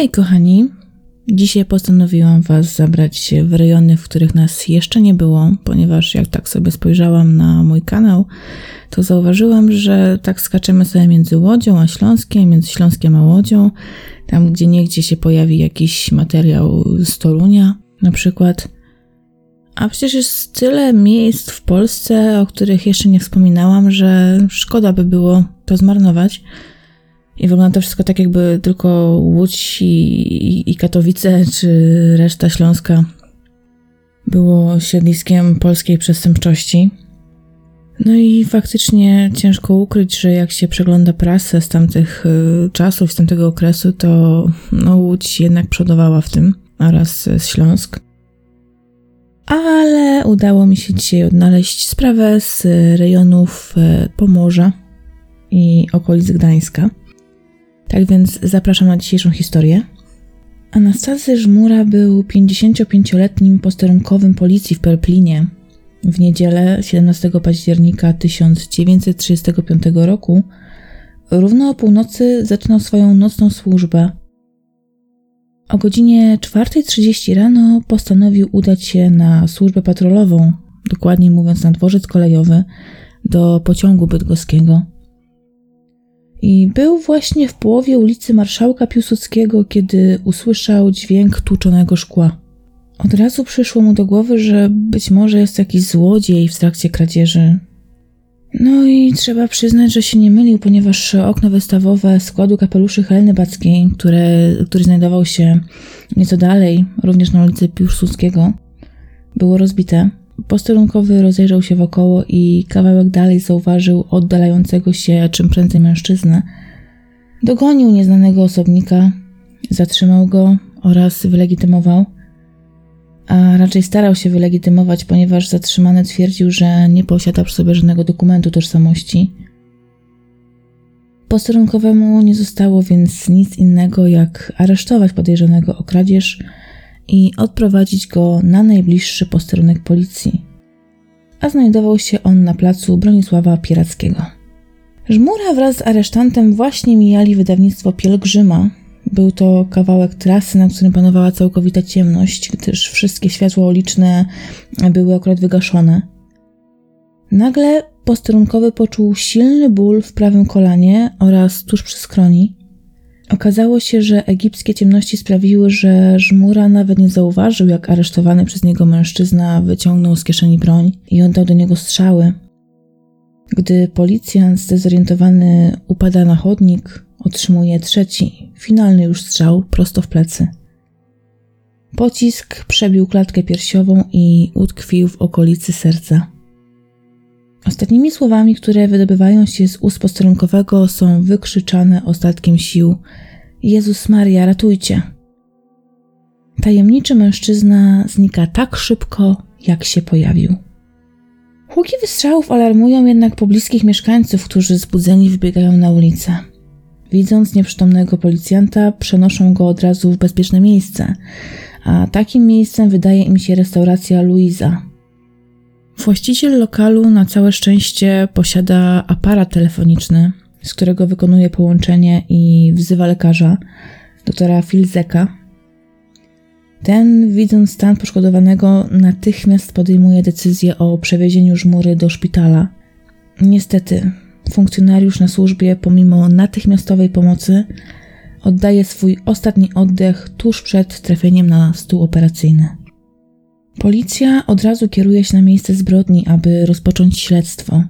Hej kochani, dzisiaj postanowiłam Was zabrać w rejony, w których nas jeszcze nie było, ponieważ jak tak sobie spojrzałam na mój kanał, to zauważyłam, że tak skaczemy sobie między Łodzią a Śląskiem, między Śląskiem a Łodzią, tam gdzie niegdzie się pojawi jakiś materiał z Torunia na przykład. A przecież jest tyle miejsc w Polsce, o których jeszcze nie wspominałam, że szkoda by było to zmarnować. I wygląda to wszystko tak, jakby tylko Łódź i, i Katowice, czy reszta Śląska było siedliskiem polskiej przestępczości. No i faktycznie ciężko ukryć, że jak się przegląda prasę z tamtych y, czasów, z tamtego okresu, to no, Łódź jednak przodowała w tym oraz Śląsk. Ale udało mi się dzisiaj odnaleźć sprawę z rejonów y, Pomorza i okolic Gdańska. Tak więc zapraszam na dzisiejszą historię. Anastazy Żmura był 55-letnim posterunkowym policji w Perplinie. W niedzielę 17 października 1935 roku równo o północy zaczynał swoją nocną służbę. O godzinie 4.30 rano postanowił udać się na służbę patrolową, dokładniej mówiąc na dworzec kolejowy, do pociągu bydgoskiego. I był właśnie w połowie ulicy Marszałka Piłsudskiego, kiedy usłyszał dźwięk tłuczonego szkła. Od razu przyszło mu do głowy, że być może jest jakiś złodziej w trakcie kradzieży. No i trzeba przyznać, że się nie mylił, ponieważ okno wystawowe składu kapeluszy Heleny Backiej, które, który znajdował się nieco dalej, również na ulicy Piłsudskiego, było rozbite. Posterunkowy rozejrzał się wokoło i kawałek dalej zauważył oddalającego się czym prędzej mężczyznę. Dogonił nieznanego osobnika, zatrzymał go oraz wylegitymował, a raczej starał się wylegitymować, ponieważ zatrzymany twierdził, że nie posiada przy sobie żadnego dokumentu tożsamości. Posterunkowemu nie zostało więc nic innego jak aresztować podejrzanego o kradzież i odprowadzić go na najbliższy posterunek policji. A znajdował się on na placu Bronisława Pierackiego. Żmura wraz z aresztantem właśnie mijali wydawnictwo Pielgrzyma. Był to kawałek trasy, na którym panowała całkowita ciemność, gdyż wszystkie światła uliczne były akurat wygaszone. Nagle posterunkowy poczuł silny ból w prawym kolanie oraz tuż przy skroni. Okazało się, że egipskie ciemności sprawiły, że Żmura nawet nie zauważył, jak aresztowany przez niego mężczyzna wyciągnął z kieszeni broń i oddał do niego strzały. Gdy policjant zdezorientowany upada na chodnik, otrzymuje trzeci, finalny już strzał prosto w plecy. Pocisk przebił klatkę piersiową i utkwił w okolicy serca. Ostatnimi słowami, które wydobywają się z ust posterunkowego, są wykrzyczane ostatkiem sił: Jezus Maria, ratujcie! Tajemniczy mężczyzna znika tak szybko, jak się pojawił. Huki wystrzałów alarmują jednak pobliskich mieszkańców, którzy zbudzeni wybiegają na ulicę. Widząc nieprzytomnego policjanta, przenoszą go od razu w bezpieczne miejsce, a takim miejscem wydaje im się restauracja Luiza, Właściciel lokalu na całe szczęście posiada aparat telefoniczny, z którego wykonuje połączenie i wzywa lekarza, doktora Filzeka. Ten, widząc stan poszkodowanego, natychmiast podejmuje decyzję o przewiezieniu żmury do szpitala. Niestety, funkcjonariusz na służbie, pomimo natychmiastowej pomocy, oddaje swój ostatni oddech tuż przed trafieniem na stół operacyjny. Policja od razu kieruje się na miejsce zbrodni, aby rozpocząć śledztwo.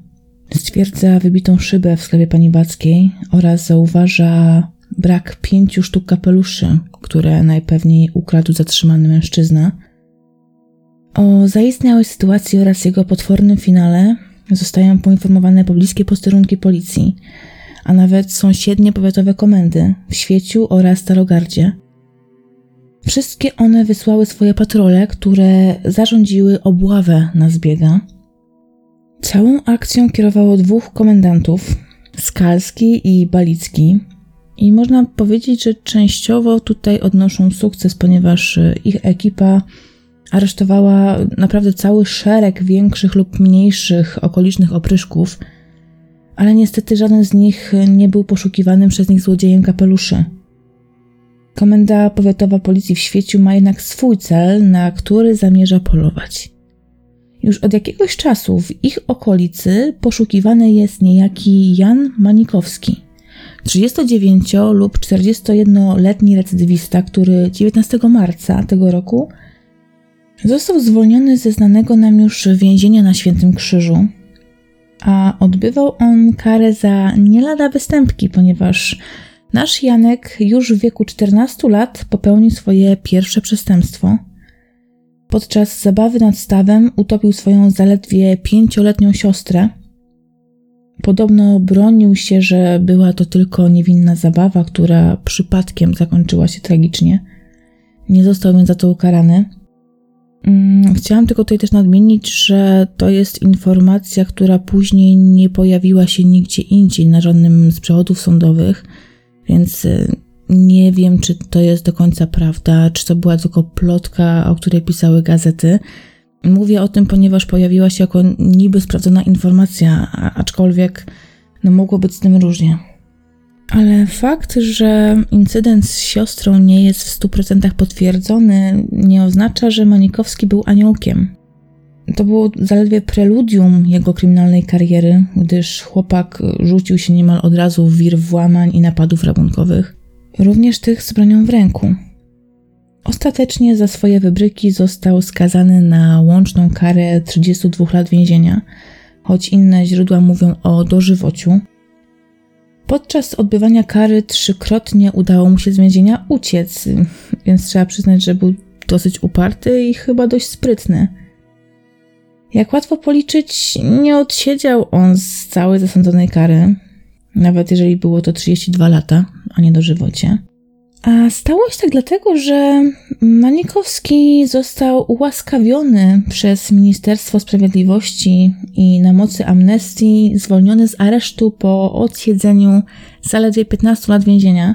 Stwierdza wybitą szybę w sklepie pani Backiej oraz zauważa brak pięciu sztuk kapeluszy, które najpewniej ukradł zatrzymany mężczyzna. O zaistniałej sytuacji oraz jego potwornym finale zostają poinformowane pobliskie posterunki policji, a nawet sąsiednie powiatowe komendy w Świeciu oraz Starogardzie – Wszystkie one wysłały swoje patrole, które zarządziły obławę na zbiega. Całą akcją kierowało dwóch komendantów, Skalski i Balicki. I można powiedzieć, że częściowo tutaj odnoszą sukces, ponieważ ich ekipa aresztowała naprawdę cały szereg większych lub mniejszych okolicznych opryszków, ale niestety żaden z nich nie był poszukiwanym przez nich złodziejem kapeluszy. Komenda Powiatowa Policji w Świeciu ma jednak swój cel, na który zamierza polować. Już od jakiegoś czasu w ich okolicy poszukiwany jest niejaki Jan Manikowski, 39 lub 41-letni recydywista, który 19 marca tego roku został zwolniony ze znanego nam już więzienia na Świętym Krzyżu, a odbywał on karę za nie lada występki, ponieważ nasz Janek już w wieku 14 lat popełnił swoje pierwsze przestępstwo. Podczas zabawy nad stawem utopił swoją zaledwie pięcioletnią siostrę. Podobno bronił się, że była to tylko niewinna zabawa, która przypadkiem zakończyła się tragicznie. Nie został więc za to ukarany. Mm, chciałam tylko tutaj też nadmienić, że to jest informacja, która później nie pojawiła się nigdzie indziej na żadnym z przewodów sądowych, więc y, nie wiem, czy to jest do końca prawda, czy to była tylko plotka, o której pisały gazety. Mówię o tym, ponieważ pojawiła się jako niby sprawdzona informacja, aczkolwiek no mogło być z tym różnie. Ale fakt, że incydent z siostrą nie jest w 100% potwierdzony, nie oznacza, że Manikowski był aniołkiem. To było zaledwie preludium jego kryminalnej kariery, gdyż chłopak rzucił się niemal od razu w wir włamań i napadów rabunkowych, również tych z bronią w ręku. Ostatecznie za swoje wybryki został skazany na łączną karę 32 lat więzienia, choć inne źródła mówią o dożywociu. Podczas odbywania kary trzykrotnie udało mu się z więzienia uciec, więc trzeba przyznać, że był dosyć uparty i chyba dość sprytny. Jak łatwo policzyć, nie odsiedział on z całej zasądzonej kary, nawet jeżeli było to 32 lata, a nie dożywocie. A stało się tak dlatego, że Manikowski został ułaskawiony przez Ministerstwo Sprawiedliwości i na mocy amnestii zwolniony z aresztu po odsiedzeniu zaledwie 15 lat więzienia.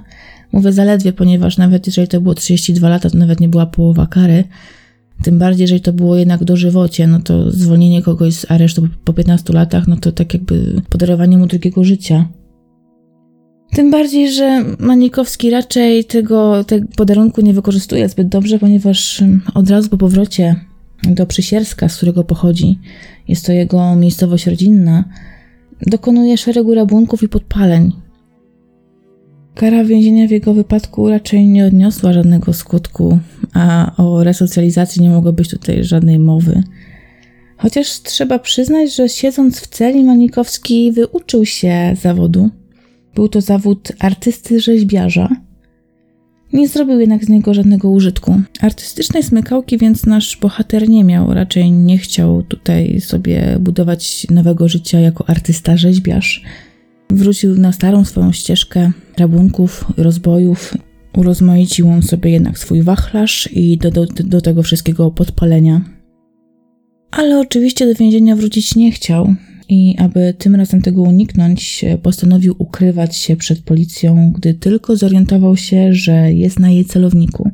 Mówię zaledwie, ponieważ nawet jeżeli to było 32 lata, to nawet nie była połowa kary. Tym bardziej, jeżeli to było jednak dożywocie, no to zwolnienie kogoś z aresztu po 15 latach, no to tak jakby podarowanie mu drugiego życia. Tym bardziej, że Manikowski raczej tego, tego podarunku nie wykorzystuje zbyt dobrze, ponieważ od razu po powrocie do Przysierska, z którego pochodzi, jest to jego miejscowość rodzinna, dokonuje szeregu rabunków i podpaleń. Kara więzienia w jego wypadku raczej nie odniosła żadnego skutku, a o resocjalizacji nie mogło być tutaj żadnej mowy. Chociaż trzeba przyznać, że siedząc w celi Manikowski wyuczył się zawodu był to zawód artysty rzeźbiarza. Nie zrobił jednak z niego żadnego użytku. Artystycznej smykałki więc nasz bohater nie miał, raczej nie chciał tutaj sobie budować nowego życia jako artysta rzeźbiarz. Wrócił na starą swoją ścieżkę rabunków, rozbojów. Urozmaicił on sobie jednak swój wachlarz i do, do, do tego wszystkiego podpalenia. Ale oczywiście do więzienia wrócić nie chciał i aby tym razem tego uniknąć, postanowił ukrywać się przed policją, gdy tylko zorientował się, że jest na jej celowniku.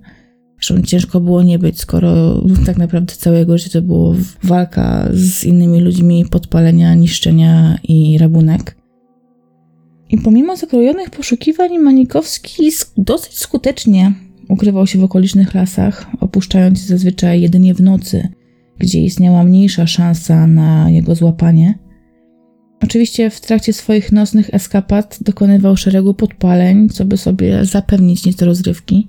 Zresztą ciężko było nie być, skoro tak naprawdę całego życia to było walka z innymi ludźmi, podpalenia, niszczenia i rabunek. I pomimo zakrojonych poszukiwań, Manikowski dosyć skutecznie ukrywał się w okolicznych lasach, opuszczając je zazwyczaj jedynie w nocy, gdzie istniała mniejsza szansa na jego złapanie. Oczywiście w trakcie swoich nocnych eskapad dokonywał szeregu podpaleń, co by sobie zapewnić nieco rozrywki.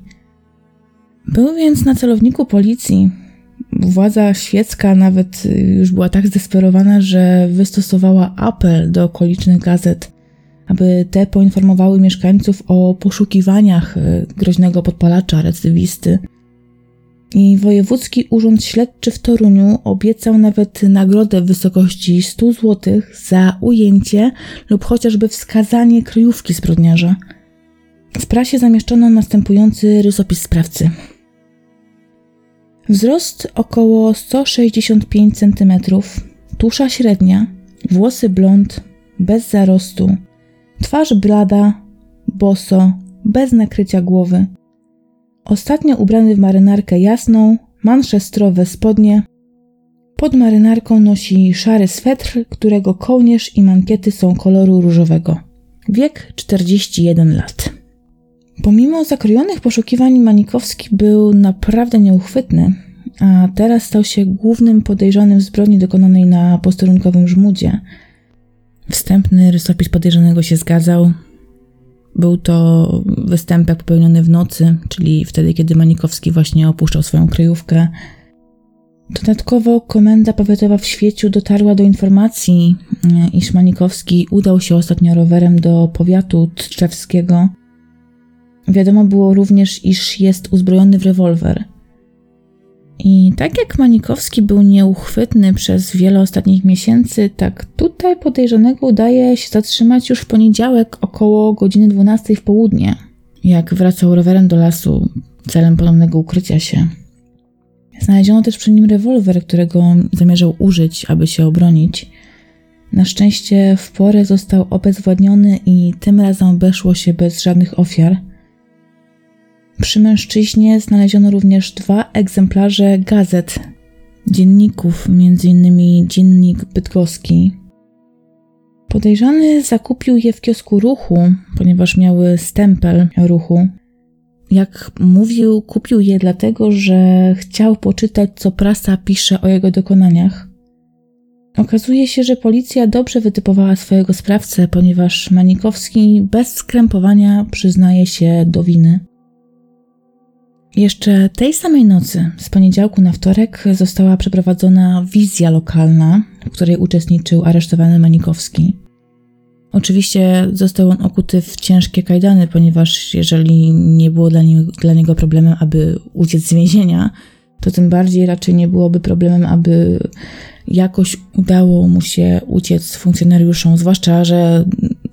Był więc na celowniku policji. Władza świecka nawet już była tak zdesperowana, że wystosowała apel do okolicznych gazet, aby te poinformowały mieszkańców o poszukiwaniach groźnego podpalacza, recydywisty – i Wojewódzki Urząd Śledczy w Toruniu obiecał nawet nagrodę w wysokości 100 zł za ujęcie lub chociażby wskazanie kryjówki zbrodniarza. W prasie zamieszczono następujący rysopis sprawcy. Wzrost około 165 cm, tusza średnia, włosy blond, bez zarostu, twarz blada, boso, bez nakrycia głowy, Ostatnio ubrany w marynarkę jasną, manszestrowe spodnie. Pod marynarką nosi szary swetr, którego kołnierz i mankiety są koloru różowego. Wiek 41 lat. Pomimo zakrojonych poszukiwań, Manikowski był naprawdę nieuchwytny, a teraz stał się głównym podejrzanym w zbrodni dokonanej na posterunkowym żmudzie. Wstępny rysopis podejrzanego się zgadzał. Był to występek popełniony w nocy, czyli wtedy, kiedy Manikowski właśnie opuszczał swoją kryjówkę. Dodatkowo komenda powiatowa w Świeciu dotarła do informacji, iż Manikowski udał się ostatnio rowerem do powiatu tczewskiego. Wiadomo było również, iż jest uzbrojony w rewolwer. I tak jak Manikowski był nieuchwytny przez wiele ostatnich miesięcy, tak tutaj podejrzanego udaje się zatrzymać już w poniedziałek około godziny 12 w południe, jak wracał rowerem do lasu celem ponownego ukrycia się. Znaleziono też przy nim rewolwer, którego zamierzał użyć, aby się obronić. Na szczęście w porę został obezwładniony i tym razem obeszło się bez żadnych ofiar – przy mężczyźnie znaleziono również dwa egzemplarze gazet, dzienników, m.in. dziennik bydgoski. Podejrzany zakupił je w kiosku ruchu, ponieważ miały stempel ruchu. Jak mówił, kupił je dlatego, że chciał poczytać, co prasa pisze o jego dokonaniach. Okazuje się, że policja dobrze wytypowała swojego sprawcę, ponieważ Manikowski bez skrępowania przyznaje się do winy. Jeszcze tej samej nocy, z poniedziałku na wtorek, została przeprowadzona wizja lokalna, w której uczestniczył aresztowany Manikowski. Oczywiście został on okuty w ciężkie kajdany, ponieważ jeżeli nie było dla, nie, dla niego problemem, aby uciec z więzienia, to tym bardziej raczej nie byłoby problemem, aby jakoś udało mu się uciec funkcjonariuszom, zwłaszcza, że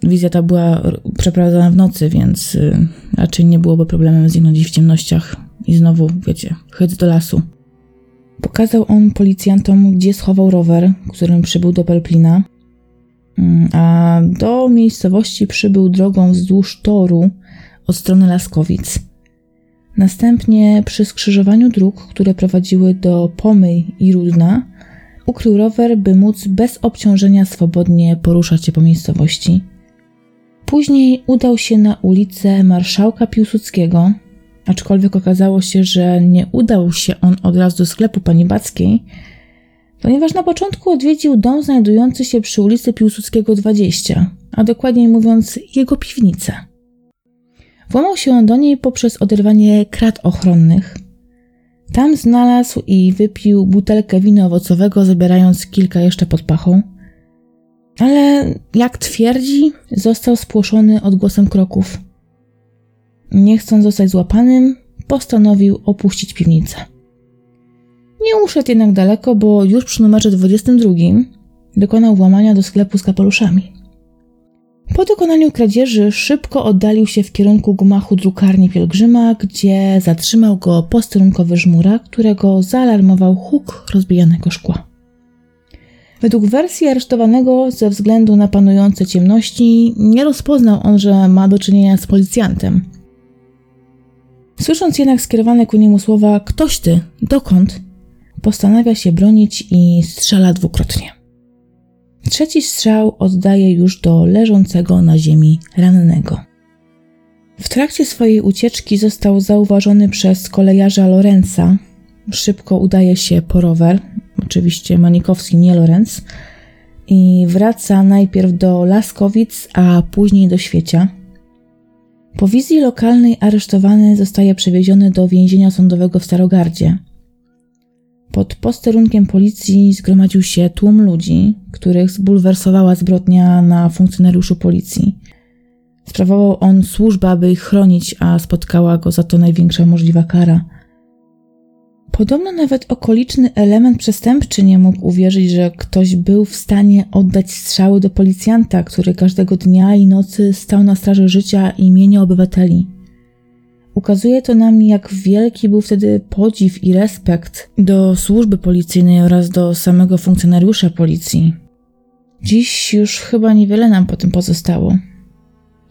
wizja ta była przeprowadzona w nocy, więc y, raczej nie byłoby problemem zginąć w ciemnościach i znowu, wiecie, chyt do lasu. Pokazał on policjantom, gdzie schował rower, którym przybył do Pelplina, mm, a do miejscowości przybył drogą wzdłuż toru od strony Laskowic. Następnie przy skrzyżowaniu dróg, które prowadziły do Pomyj i Rudna, ukrył rower, by móc bez obciążenia swobodnie poruszać się po miejscowości. Później udał się na ulicę Marszałka Piłsudskiego, aczkolwiek okazało się, że nie udał się on od razu do sklepu pani Backiej, ponieważ na początku odwiedził dom znajdujący się przy ulicy Piłsudskiego 20, a dokładniej mówiąc jego piwnicę. Włamał się on do niej poprzez oderwanie krat ochronnych. Tam znalazł i wypił butelkę wina owocowego, zabierając kilka jeszcze pod pachą. Ale, jak twierdzi, został spłoszony odgłosem kroków nie chcąc zostać złapanym, postanowił opuścić piwnicę. Nie uszedł jednak daleko, bo już przy numerze 22 dokonał włamania do sklepu z kapeluszami. Po dokonaniu kradzieży szybko oddalił się w kierunku gmachu drukarni pielgrzyma, gdzie zatrzymał go posterunkowy żmura, którego zaalarmował huk rozbijanego szkła. Według wersji aresztowanego, ze względu na panujące ciemności, nie rozpoznał on, że ma do czynienia z policjantem – Słysząc jednak skierowane ku niemu słowa ktoś ty, dokąd, postanawia się bronić i strzela dwukrotnie. Trzeci strzał oddaje już do leżącego na ziemi rannego. W trakcie swojej ucieczki został zauważony przez kolejarza Lorenza. Szybko udaje się po rower, oczywiście Manikowski, nie Lorenz, i wraca najpierw do Laskowic, a później do Świecia – po wizji lokalnej aresztowany zostaje przewieziony do więzienia sądowego w Starogardzie. Pod posterunkiem policji zgromadził się tłum ludzi, których zbulwersowała zbrodnia na funkcjonariuszu policji. Sprawował on służbę, aby ich chronić, a spotkała go za to największa możliwa kara – Podobno nawet okoliczny element przestępczy nie mógł uwierzyć, że ktoś był w stanie oddać strzały do policjanta, który każdego dnia i nocy stał na straży życia i mienia obywateli. Ukazuje to nam, jak wielki był wtedy podziw i respekt do służby policyjnej oraz do samego funkcjonariusza policji. Dziś już chyba niewiele nam po tym pozostało.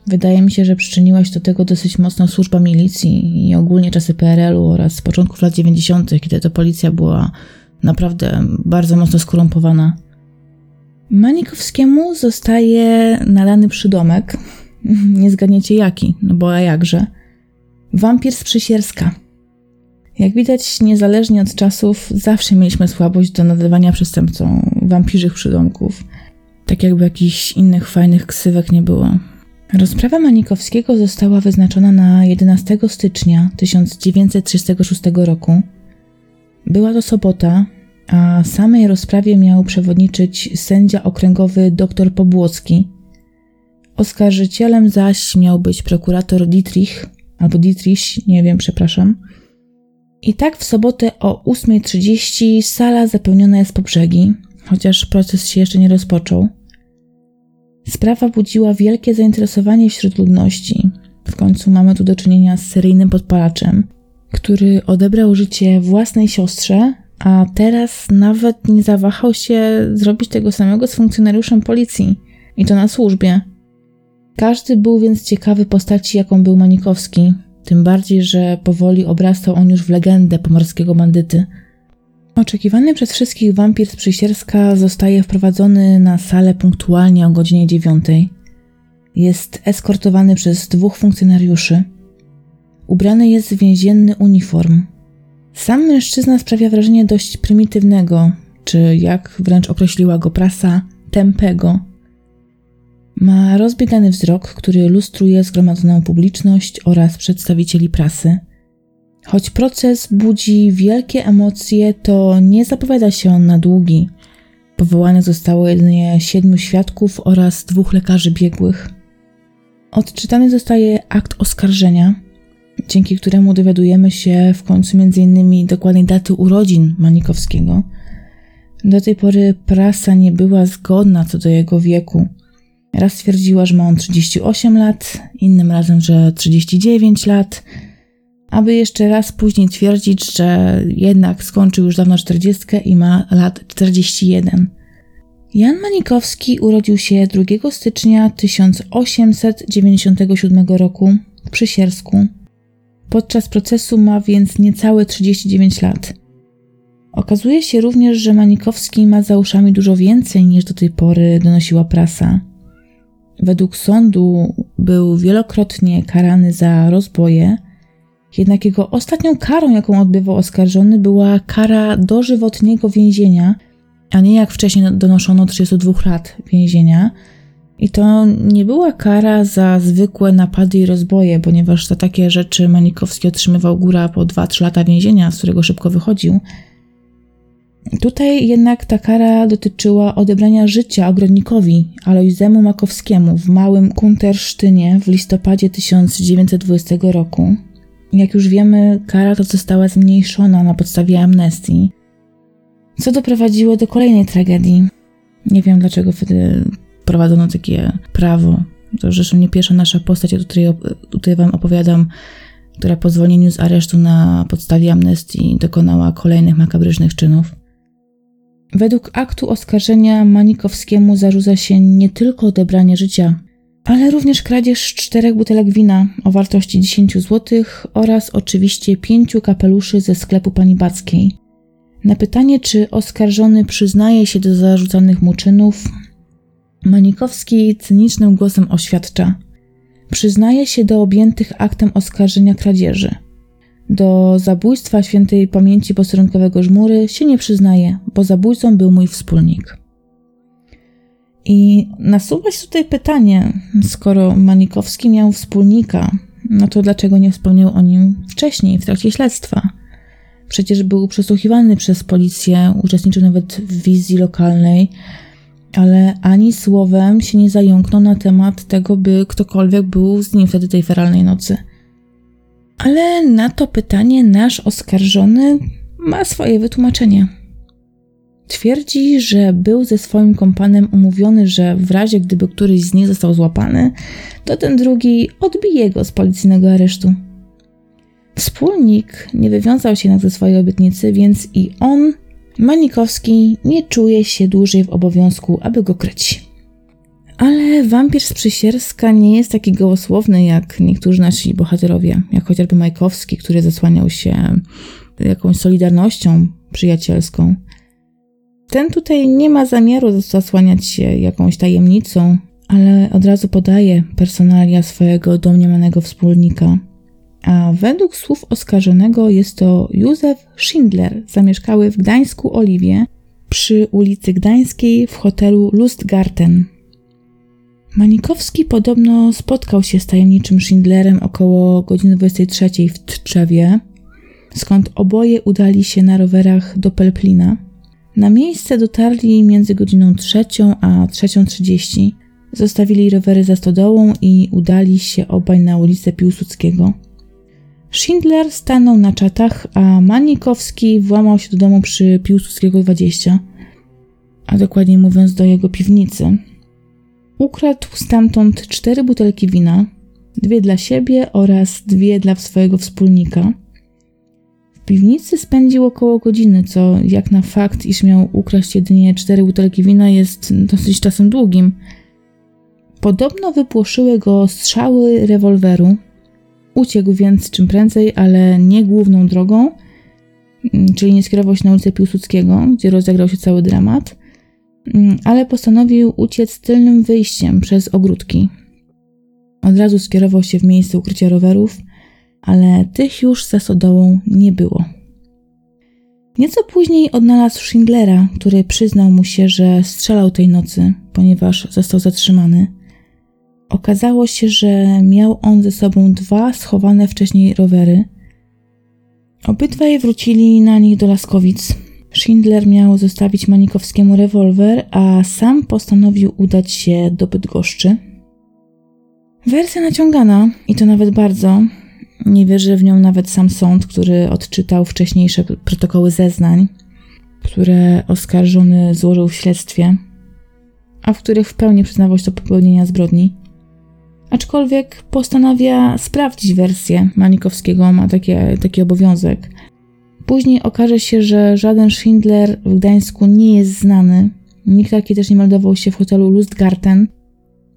Wydaje mi się, że przyczyniła się do tego dosyć mocno służba milicji i ogólnie czasy PRL-u oraz początków lat 90., kiedy to policja była naprawdę bardzo mocno skorumpowana. Manikowskiemu zostaje nalany przydomek. Nie zgadniecie jaki, no bo a jakże. Wampir z Przysierska. Jak widać, niezależnie od czasów, zawsze mieliśmy słabość do nadawania przestępcom wampirzych przydomków. Tak jakby jakichś innych fajnych ksywek nie było. Rozprawa Manikowskiego została wyznaczona na 11 stycznia 1936 roku. Była to sobota, a samej rozprawie miał przewodniczyć sędzia okręgowy dr Pobłocki. Oskarżycielem zaś miał być prokurator Dietrich, albo Dietrich, nie wiem, przepraszam. I tak w sobotę o 8.30 sala zapełniona jest po brzegi, chociaż proces się jeszcze nie rozpoczął. Sprawa budziła wielkie zainteresowanie wśród ludności. W końcu mamy tu do czynienia z seryjnym podpalaczem, który odebrał życie własnej siostrze, a teraz nawet nie zawahał się zrobić tego samego z funkcjonariuszem policji i to na służbie. Każdy był więc ciekawy postaci, jaką był Manikowski, tym bardziej, że powoli obrastał on już w legendę pomorskiego bandyty. Oczekiwany przez wszystkich wampir z zostaje wprowadzony na salę punktualnie o godzinie dziewiątej. Jest eskortowany przez dwóch funkcjonariuszy. Ubrany jest w więzienny uniform. Sam mężczyzna sprawia wrażenie dość prymitywnego, czy jak wręcz określiła go prasa, tempego. Ma rozbiegany wzrok, który lustruje zgromadzoną publiczność oraz przedstawicieli prasy. Choć proces budzi wielkie emocje, to nie zapowiada się on na długi. Powołanych zostało jedynie siedmiu świadków oraz dwóch lekarzy biegłych. Odczytany zostaje akt oskarżenia, dzięki któremu dowiadujemy się w końcu m.in. dokładnej daty urodzin Manikowskiego. Do tej pory prasa nie była zgodna co do jego wieku. Raz stwierdziła, że ma on 38 lat, innym razem, że 39 lat, aby jeszcze raz później twierdzić, że jednak skończył już dawno 40 i ma lat 41. Jan Manikowski urodził się 2 stycznia 1897 roku w Przysiersku. Podczas procesu ma więc niecałe 39 lat. Okazuje się również, że Manikowski ma za uszami dużo więcej niż do tej pory donosiła prasa. Według sądu był wielokrotnie karany za rozboje, jednak jego ostatnią karą, jaką odbywał oskarżony, była kara dożywotniego więzienia, a nie jak wcześniej donoszono 32 lat więzienia. I to nie była kara za zwykłe napady i rozboje, ponieważ za takie rzeczy Manikowski otrzymywał góra po 2-3 lata więzienia, z którego szybko wychodził. Tutaj jednak ta kara dotyczyła odebrania życia ogrodnikowi Alojzemu Makowskiemu w małym Kuntersztynie w listopadzie 1920 roku. Jak już wiemy, kara ta została zmniejszona na podstawie amnestii, co doprowadziło do kolejnej tragedii. Nie wiem dlaczego wtedy prowadzono takie prawo. To zresztą nie pierwsza nasza postać, o której tutaj Wam opowiadam, która po zwolnieniu z aresztu na podstawie amnestii dokonała kolejnych makabrycznych czynów. Według aktu oskarżenia Manikowskiemu zarzuca się nie tylko odebranie życia, ale również kradzież czterech butelek wina o wartości 10 zł oraz oczywiście pięciu kapeluszy ze sklepu pani Backiej. Na pytanie, czy oskarżony przyznaje się do zarzucanych mu czynów, Manikowski cynicznym głosem oświadcza: Przyznaje się do objętych aktem oskarżenia kradzieży. Do zabójstwa świętej pamięci posterunkowego żmury się nie przyznaje, bo zabójcą był mój wspólnik. I nasuwa się tutaj pytanie, skoro Manikowski miał wspólnika, no to dlaczego nie wspomniał o nim wcześniej, w trakcie śledztwa? Przecież był przesłuchiwany przez policję, uczestniczył nawet w wizji lokalnej, ale ani słowem się nie zająknął na temat tego, by ktokolwiek był z nim wtedy tej feralnej nocy. Ale na to pytanie nasz oskarżony ma swoje wytłumaczenie. Twierdzi, że był ze swoim kompanem umówiony, że w razie gdyby któryś z nich został złapany, to ten drugi odbije go z policyjnego aresztu. Wspólnik nie wywiązał się jednak ze swojej obietnicy, więc i on, Manikowski, nie czuje się dłużej w obowiązku, aby go kryć. Ale wampir z Przysierska nie jest taki gołosłowny jak niektórzy nasi bohaterowie, jak chociażby Majkowski, który zasłaniał się jakąś solidarnością przyjacielską. Ten tutaj nie ma zamiaru zasłaniać się jakąś tajemnicą, ale od razu podaje personalia swojego domniemanego wspólnika. a według słów oskarżonego jest to Józef Schindler, zamieszkały w Gdańsku Oliwie przy ulicy Gdańskiej w hotelu Lustgarten. Manikowski podobno spotkał się z tajemniczym Schindlerem około godziny 23 w Tczewie, skąd oboje udali się na rowerach do Pelplina. Na miejsce dotarli między godziną 3 a 3.30. Zostawili rowery za stodołą i udali się obaj na ulicę Piłsudskiego. Schindler stanął na czatach, a Manikowski włamał się do domu przy Piłsudskiego 20, a dokładnie mówiąc do jego piwnicy. Ukradł stamtąd cztery butelki wina, dwie dla siebie oraz dwie dla swojego wspólnika. Piwnicy spędził około godziny, co jak na fakt, iż miał ukraść jedynie cztery butelki wina jest dosyć czasem długim. Podobno wypłoszyły go strzały rewolweru, Uciekł więc czym prędzej, ale nie główną drogą, mm, czyli nie skierował się na ulicę Piłsudskiego, gdzie rozegrał się cały dramat, mm, ale postanowił uciec tylnym wyjściem przez ogródki. Od razu skierował się w miejsce ukrycia rowerów, ale tych już za sodołą nie było. Nieco później odnalazł Schindlera, który przyznał mu się, że strzelał tej nocy, ponieważ został zatrzymany – Okazało się, że miał on ze sobą dwa schowane wcześniej rowery. Obydwaj wrócili na nich do Laskowic. Schindler miał zostawić Manikowskiemu rewolwer, a sam postanowił udać się do Bydgoszczy. Wersja naciągana, i to nawet bardzo. Nie wierzy w nią nawet sam sąd, który odczytał wcześniejsze protokoły zeznań, które oskarżony złożył w śledztwie, a w których w pełni przyznawał się do popełnienia zbrodni aczkolwiek postanawia sprawdzić wersję Manikowskiego, ma takie, taki obowiązek. Później okaże się, że żaden Schindler w Gdańsku nie jest znany. Nikt taki też nie meldował się w hotelu Lustgarten,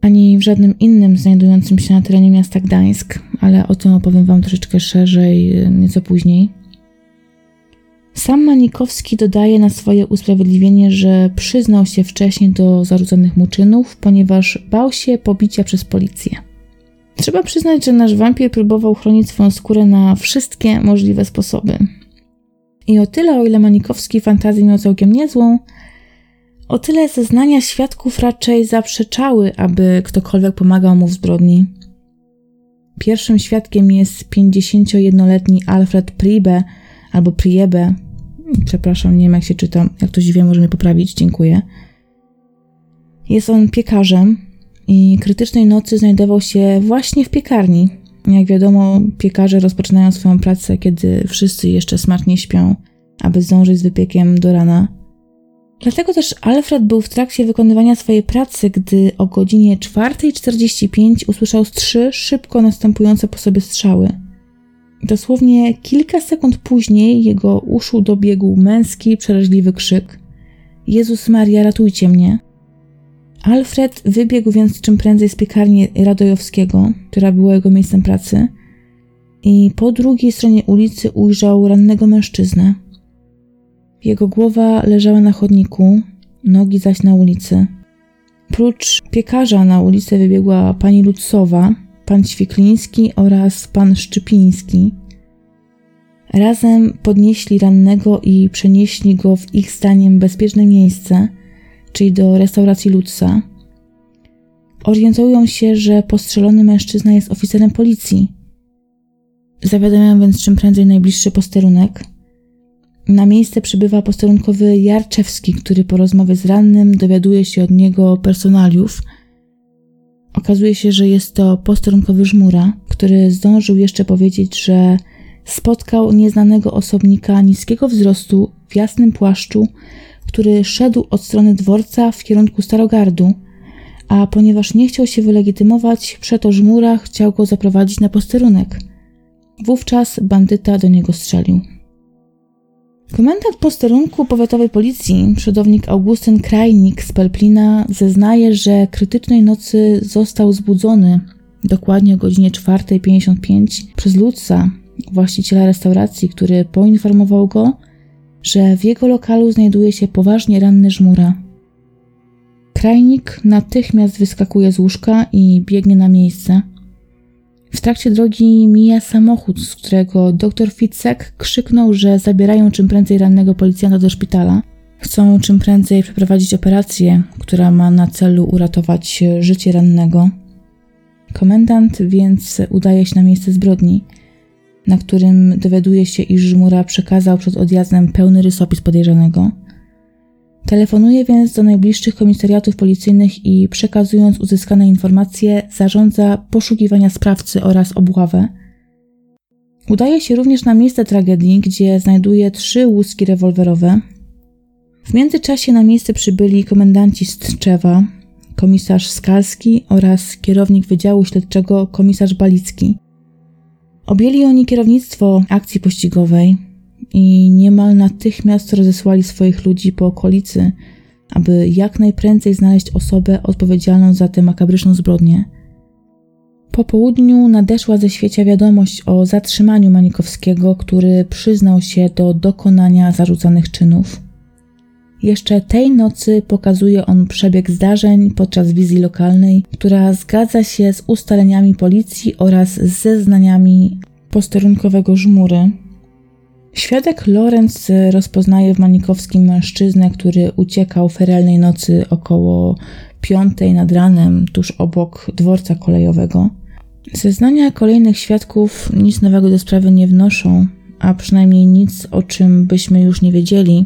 ani w żadnym innym znajdującym się na terenie miasta Gdańsk, ale o tym opowiem Wam troszeczkę szerzej nieco później. Sam Manikowski dodaje na swoje usprawiedliwienie, że przyznał się wcześniej do zarzuconych mu czynów, ponieważ bał się pobicia przez policję. Trzeba przyznać, że nasz wampir próbował chronić swoją skórę na wszystkie możliwe sposoby. I o tyle, o ile Manikowski fantazję miał całkiem niezłą, o tyle zeznania świadków raczej zaprzeczały, aby ktokolwiek pomagał mu w zbrodni. Pierwszym świadkiem jest 51-letni Alfred Priebe, albo Priebe. Przepraszam, nie wiem jak się czyta. Jak ktoś wie, może mnie poprawić. Dziękuję. Jest on piekarzem i krytycznej nocy znajdował się właśnie w piekarni. Jak wiadomo, piekarze rozpoczynają swoją pracę, kiedy wszyscy jeszcze smacznie śpią, aby zdążyć z wypiekiem do rana. Dlatego też Alfred był w trakcie wykonywania swojej pracy, gdy o godzinie 4.45 usłyszał trzy szybko następujące po sobie strzały. Dosłownie kilka sekund później jego uszu dobiegł męski, przeraźliwy krzyk: Jezus Maria, ratujcie mnie! Alfred wybiegł więc czym prędzej z piekarni Radojowskiego, która była jego miejscem pracy, i po drugiej stronie ulicy ujrzał rannego mężczyznę. Jego głowa leżała na chodniku, nogi zaś na ulicy. Prócz piekarza na ulicę wybiegła pani Lucowa, pan Ćwikliński oraz pan Szczypiński. Razem podnieśli rannego i przenieśli go w ich zdaniem bezpieczne miejsce, czyli do restauracji Lutza. Orientują się, że postrzelony mężczyzna jest oficerem policji. Zawiadamiają więc czym prędzej najbliższy posterunek. Na miejsce przybywa posterunkowy Jarczewski, który po rozmowie z rannym dowiaduje się od niego personaliów – Okazuje się, że jest to posterunkowy żmura, który zdążył jeszcze powiedzieć, że spotkał nieznanego osobnika niskiego wzrostu w jasnym płaszczu, który szedł od strony dworca w kierunku Starogardu, a ponieważ nie chciał się wylegitymować, przeto żmura chciał go zaprowadzić na posterunek. Wówczas bandyta do niego strzelił. Komendant posterunku powiatowej policji, przodownik Augustyn Krajnik z Pelplina, zeznaje, że krytycznej nocy został zbudzony dokładnie o godzinie 4.55 przez Lutza, właściciela restauracji, który poinformował go, że w jego lokalu znajduje się poważnie ranny żmura. Krajnik natychmiast wyskakuje z łóżka i biegnie na miejsce. W trakcie drogi mija samochód, z którego dr Fitzek krzyknął, że zabierają czym prędzej rannego policjanta do szpitala. Chcą czym prędzej przeprowadzić operację, która ma na celu uratować życie rannego. Komendant więc udaje się na miejsce zbrodni, na którym dowiaduje się, iż Żmura przekazał przed odjazdem pełny rysopis podejrzanego. Telefonuje więc do najbliższych komisariatów policyjnych i przekazując uzyskane informacje, zarządza poszukiwania sprawcy oraz obławę. Udaje się również na miejsce tragedii, gdzie znajduje trzy łuski rewolwerowe. W międzyczasie na miejsce przybyli komendanci Strzewa, komisarz Skalski oraz kierownik Wydziału Śledczego komisarz Balicki. Objęli oni kierownictwo akcji pościgowej i niemal natychmiast rozesłali swoich ludzi po okolicy, aby jak najprędzej znaleźć osobę odpowiedzialną za tę makabryczną zbrodnię. Po południu nadeszła ze świecia wiadomość o zatrzymaniu Manikowskiego, który przyznał się do dokonania zarzucanych czynów. Jeszcze tej nocy pokazuje on przebieg zdarzeń podczas wizji lokalnej, która zgadza się z ustaleniami policji oraz zeznaniami posterunkowego żmury. Świadek Lorenz rozpoznaje w Manikowskim mężczyznę, który uciekał feralnej nocy około piątej nad ranem, tuż obok dworca kolejowego. Zeznania kolejnych świadków nic nowego do sprawy nie wnoszą, a przynajmniej nic, o czym byśmy już nie wiedzieli.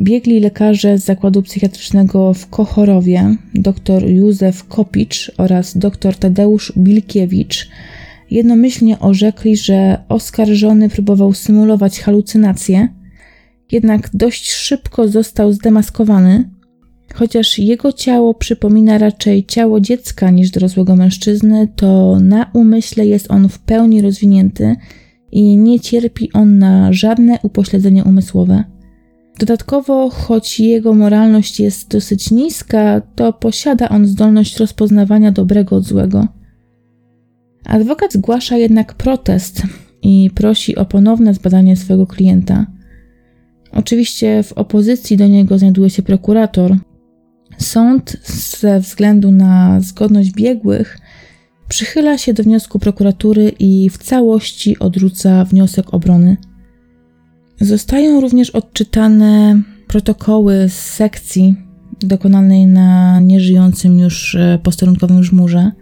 Biegli lekarze z zakładu psychiatrycznego w Kochorowie, dr Józef Kopicz oraz dr Tadeusz Bilkiewicz, jednomyślnie orzekli, że oskarżony próbował symulować halucynacje, jednak dość szybko został zdemaskowany, chociaż jego ciało przypomina raczej ciało dziecka niż dorosłego mężczyzny, to na umyśle jest on w pełni rozwinięty i nie cierpi on na żadne upośledzenie umysłowe. Dodatkowo, choć jego moralność jest dosyć niska, to posiada on zdolność rozpoznawania dobrego od złego. Adwokat zgłasza jednak protest i prosi o ponowne zbadanie swojego klienta. Oczywiście w opozycji do niego znajduje się prokurator. Sąd ze względu na zgodność biegłych przychyla się do wniosku prokuratury i w całości odrzuca wniosek obrony. Zostają również odczytane protokoły z sekcji dokonanej na nieżyjącym już e, posterunkowym żmurze.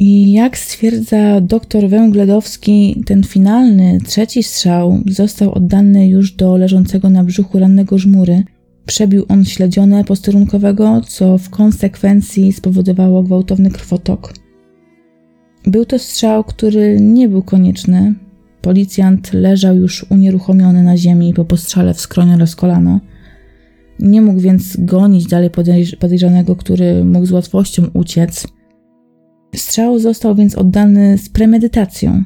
I jak stwierdza dr Węgledowski, ten finalny, trzeci strzał został oddany już do leżącego na brzuchu rannego żmury. Przebił on śledzionę posterunkowego, co w konsekwencji spowodowało gwałtowny krwotok. Był to strzał, który nie był konieczny. Policjant leżał już unieruchomiony na ziemi po postrzale w skronie oraz kolano. Nie mógł więc gonić dalej podejrzanego, który mógł z łatwością uciec – Strzał został więc oddany z premedytacją.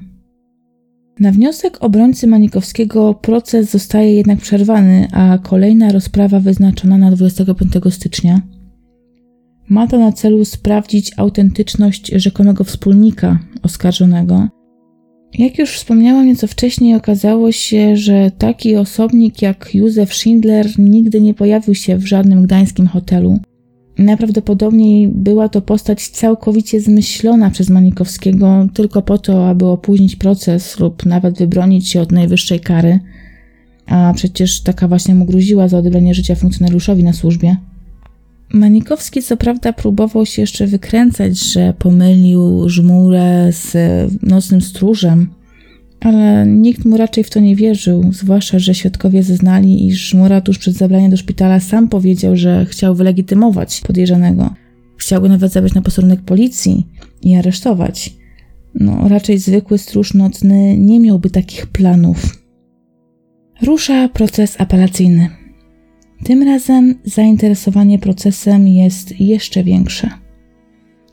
Na wniosek obrońcy Manikowskiego proces zostaje jednak przerwany, a kolejna rozprawa wyznaczona na 25 stycznia. Ma to na celu sprawdzić autentyczność rzekomego wspólnika oskarżonego. Jak już wspomniałam nieco wcześniej, okazało się, że taki osobnik jak Józef Schindler nigdy nie pojawił się w żadnym gdańskim hotelu. Najprawdopodobniej była to postać całkowicie zmyślona przez Manikowskiego tylko po to, aby opóźnić proces lub nawet wybronić się od najwyższej kary, a przecież taka właśnie mu gruziła za odebranie życia funkcjonariuszowi na służbie. Manikowski co prawda próbował się jeszcze wykręcać, że pomylił żmurę z nocnym stróżem, ale nikt mu raczej w to nie wierzył, zwłaszcza, że świadkowie zeznali, iż Szmura tuż przed zabraniem do szpitala sam powiedział, że chciał wylegitymować podejrzanego. Chciał go nawet zabrać na posterunek policji i aresztować. No, raczej zwykły stróż nocny nie miałby takich planów. Rusza proces apelacyjny. Tym razem zainteresowanie procesem jest jeszcze większe.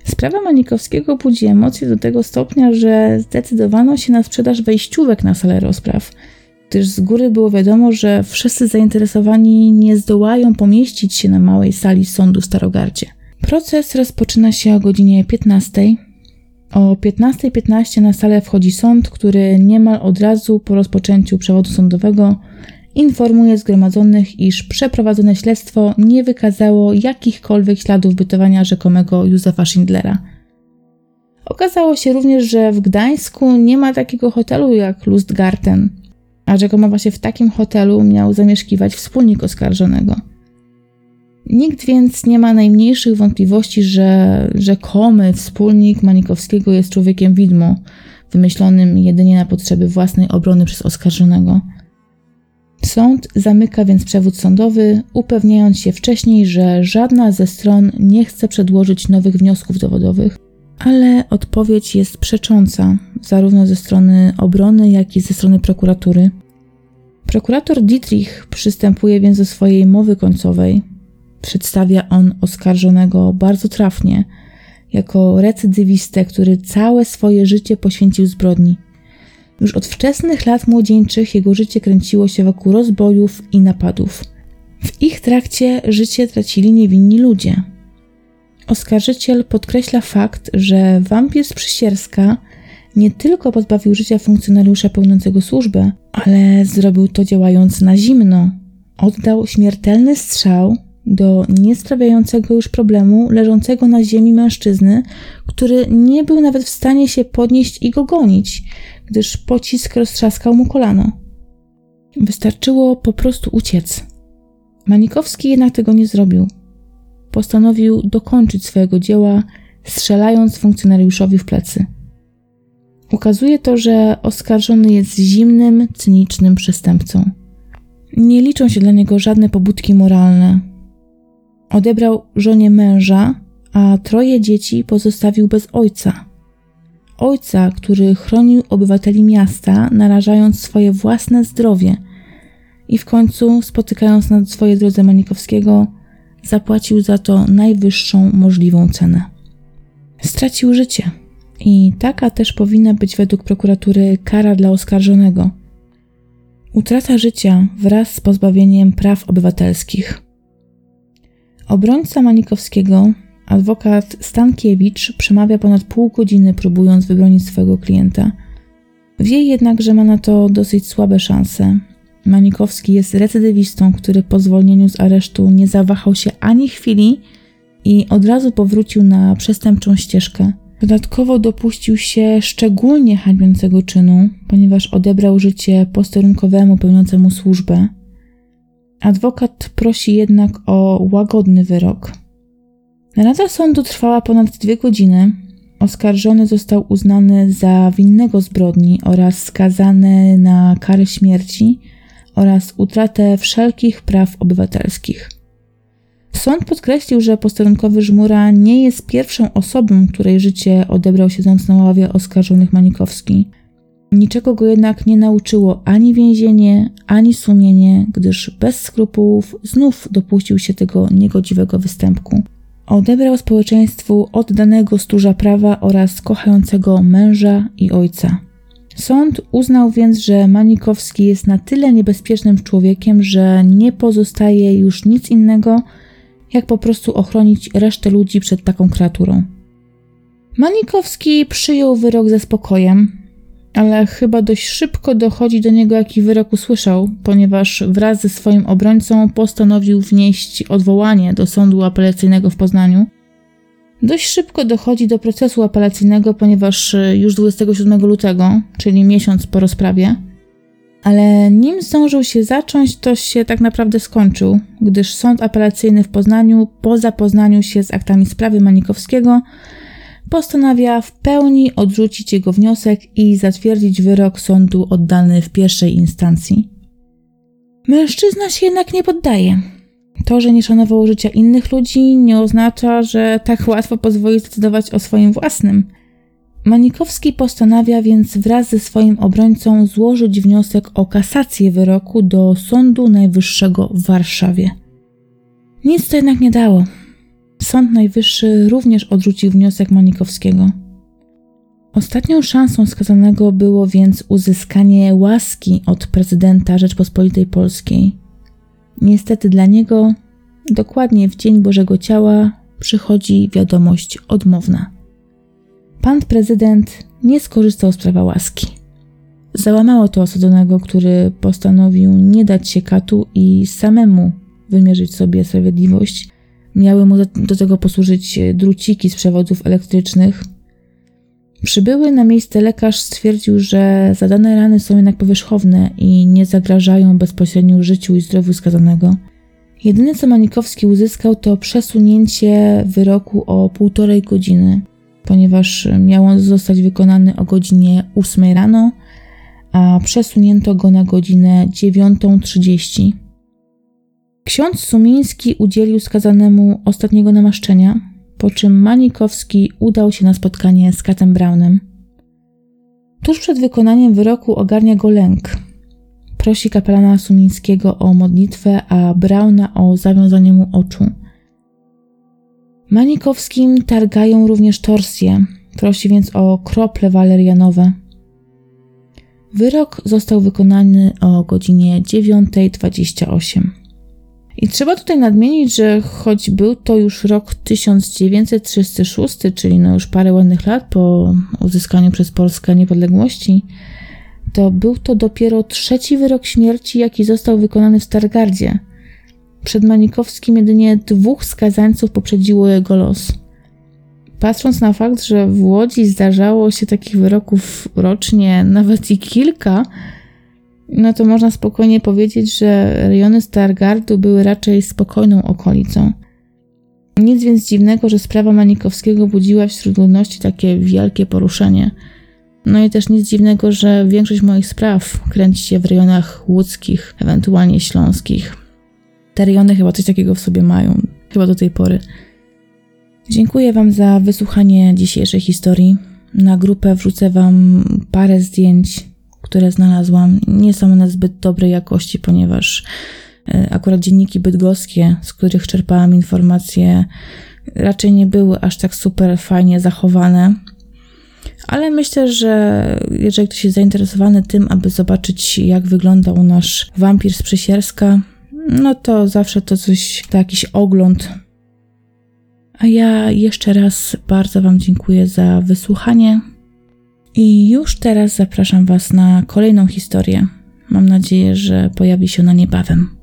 Sprawa Manikowskiego budzi emocje do tego stopnia, że zdecydowano się na sprzedaż wejściówek na salę rozpraw, gdyż z góry było wiadomo, że wszyscy zainteresowani nie zdołają pomieścić się na małej sali sądu w Starogardzie. Proces rozpoczyna się o godzinie 15. O 15.15 .15 na salę wchodzi sąd, który niemal od razu po rozpoczęciu przewodu sądowego informuje zgromadzonych, iż przeprowadzone śledztwo nie wykazało jakichkolwiek śladów bytowania rzekomego Józefa Schindlera. Okazało się również, że w Gdańsku nie ma takiego hotelu jak Lustgarten, a rzekomo właśnie w takim hotelu miał zamieszkiwać wspólnik oskarżonego. Nikt więc nie ma najmniejszych wątpliwości, że rzekomy wspólnik Manikowskiego jest człowiekiem widmo, wymyślonym jedynie na potrzeby własnej obrony przez oskarżonego. Sąd zamyka więc przewód sądowy, upewniając się wcześniej, że żadna ze stron nie chce przedłożyć nowych wniosków dowodowych, ale odpowiedź jest przecząca, zarówno ze strony obrony, jak i ze strony prokuratury. Prokurator Dietrich przystępuje więc do swojej mowy końcowej. Przedstawia on oskarżonego bardzo trafnie, jako recydywistę, który całe swoje życie poświęcił zbrodni. Już od wczesnych lat młodzieńczych jego życie kręciło się wokół rozbojów i napadów. W ich trakcie życie tracili niewinni ludzie. Oskarżyciel podkreśla fakt, że wampir z Przysierska nie tylko pozbawił życia funkcjonariusza pełniącego służbę, ale zrobił to działając na zimno. Oddał śmiertelny strzał do niesprawiającego już problemu leżącego na ziemi mężczyzny, który nie był nawet w stanie się podnieść i go gonić, gdyż pocisk roztrzaskał mu kolano. Wystarczyło po prostu uciec. Manikowski jednak tego nie zrobił. Postanowił dokończyć swojego dzieła, strzelając funkcjonariuszowi w plecy. Ukazuje to, że oskarżony jest zimnym, cynicznym przestępcą. Nie liczą się dla niego żadne pobudki moralne. Odebrał żonie męża, a troje dzieci pozostawił bez ojca. Ojca, który chronił obywateli miasta, narażając swoje własne zdrowie. I w końcu, spotykając na swojej drodze Manikowskiego, zapłacił za to najwyższą możliwą cenę. Stracił życie. I taka też powinna być według prokuratury kara dla oskarżonego. Utrata życia wraz z pozbawieniem praw obywatelskich. Obrońca Manikowskiego, adwokat Stankiewicz, przemawia ponad pół godziny, próbując wybronić swojego klienta. Wie jednak, że ma na to dosyć słabe szanse. Manikowski jest recydywistą, który po zwolnieniu z aresztu nie zawahał się ani chwili i od razu powrócił na przestępczą ścieżkę. Dodatkowo dopuścił się szczególnie hańbiącego czynu, ponieważ odebrał życie posterunkowemu pełniącemu służbę. Adwokat prosi jednak o łagodny wyrok. Rada sądu trwała ponad dwie godziny. Oskarżony został uznany za winnego zbrodni oraz skazany na karę śmierci oraz utratę wszelkich praw obywatelskich. Sąd podkreślił, że posterunkowy Żmura nie jest pierwszą osobą, której życie odebrał siedząc na ławie oskarżonych Manikowski. Niczego go jednak nie nauczyło ani więzienie, ani sumienie, gdyż bez skrupułów znów dopuścił się tego niegodziwego występku. Odebrał społeczeństwu oddanego stróża prawa oraz kochającego męża i ojca. Sąd uznał więc, że Manikowski jest na tyle niebezpiecznym człowiekiem, że nie pozostaje już nic innego, jak po prostu ochronić resztę ludzi przed taką kreaturą. Manikowski przyjął wyrok ze spokojem, ale chyba dość szybko dochodzi do niego, jaki wyrok usłyszał, ponieważ wraz ze swoim obrońcą postanowił wnieść odwołanie do sądu apelacyjnego w Poznaniu. Dość szybko dochodzi do procesu apelacyjnego, ponieważ już 27 lutego, czyli miesiąc po rozprawie, ale nim zdążył się zacząć, to się tak naprawdę skończył, gdyż sąd apelacyjny w Poznaniu, po zapoznaniu się z aktami sprawy Manikowskiego, postanawia w pełni odrzucić jego wniosek i zatwierdzić wyrok sądu oddany w pierwszej instancji. Mężczyzna się jednak nie poddaje. To, że nie szanował życia innych ludzi, nie oznacza, że tak łatwo pozwoli zdecydować o swoim własnym. Manikowski postanawia więc wraz ze swoim obrońcą złożyć wniosek o kasację wyroku do Sądu Najwyższego w Warszawie. Nic to jednak nie dało. Sąd Najwyższy również odrzucił wniosek Manikowskiego. Ostatnią szansą skazanego było więc uzyskanie łaski od prezydenta Rzeczpospolitej Polskiej. Niestety dla niego, dokładnie w dzień Bożego Ciała, przychodzi wiadomość odmowna. Pan prezydent nie skorzystał z prawa łaski. Załamało to osadzonego, który postanowił nie dać się katu i samemu wymierzyć sobie sprawiedliwość. Miały mu do tego posłużyć druciki z przewodów elektrycznych. Przybyły na miejsce lekarz stwierdził, że zadane rany są jednak powierzchowne i nie zagrażają bezpośrednio życiu i zdrowiu skazanego. Jedyne co Manikowski uzyskał to przesunięcie wyroku o półtorej godziny, ponieważ miał on zostać wykonany o godzinie 8 rano, a przesunięto go na godzinę 9.30. Ksiądz Sumiński udzielił skazanemu ostatniego namaszczenia, po czym Manikowski udał się na spotkanie z Katem Brownem. Tuż przed wykonaniem wyroku ogarnia go lęk. Prosi kapelana Sumińskiego o modlitwę, a Brauna o zawiązanie mu oczu. Manikowskim targają również torsję, prosi więc o krople walerianowe. Wyrok został wykonany o godzinie 9.28. I trzeba tutaj nadmienić, że choć był to już rok 1936, czyli no już parę ładnych lat po uzyskaniu przez Polskę niepodległości, to był to dopiero trzeci wyrok śmierci, jaki został wykonany w Stargardzie. Przed Manikowskim jedynie dwóch skazańców poprzedziło jego los. Patrząc na fakt, że w Łodzi zdarzało się takich wyroków rocznie nawet i kilka, no to można spokojnie powiedzieć, że rejony Stargardu były raczej spokojną okolicą. Nic więc dziwnego, że sprawa Manikowskiego budziła wśród ludności takie wielkie poruszenie. No i też nic dziwnego, że większość moich spraw kręci się w rejonach łódzkich, ewentualnie śląskich. Te rejony chyba coś takiego w sobie mają, chyba do tej pory. Dziękuję Wam za wysłuchanie dzisiejszej historii. Na grupę wrzucę Wam parę zdjęć które znalazłam, nie są one zbyt dobrej jakości, ponieważ e, akurat dzienniki bydgoskie, z których czerpałam informacje, raczej nie były aż tak super fajnie zachowane. Ale myślę, że jeżeli ktoś jest zainteresowany tym, aby zobaczyć, jak wyglądał nasz wampir z Przysierska, no to zawsze to coś, to jakiś ogląd. A ja jeszcze raz bardzo Wam dziękuję za wysłuchanie. I już teraz zapraszam Was na kolejną historię. Mam nadzieję, że pojawi się ona niebawem.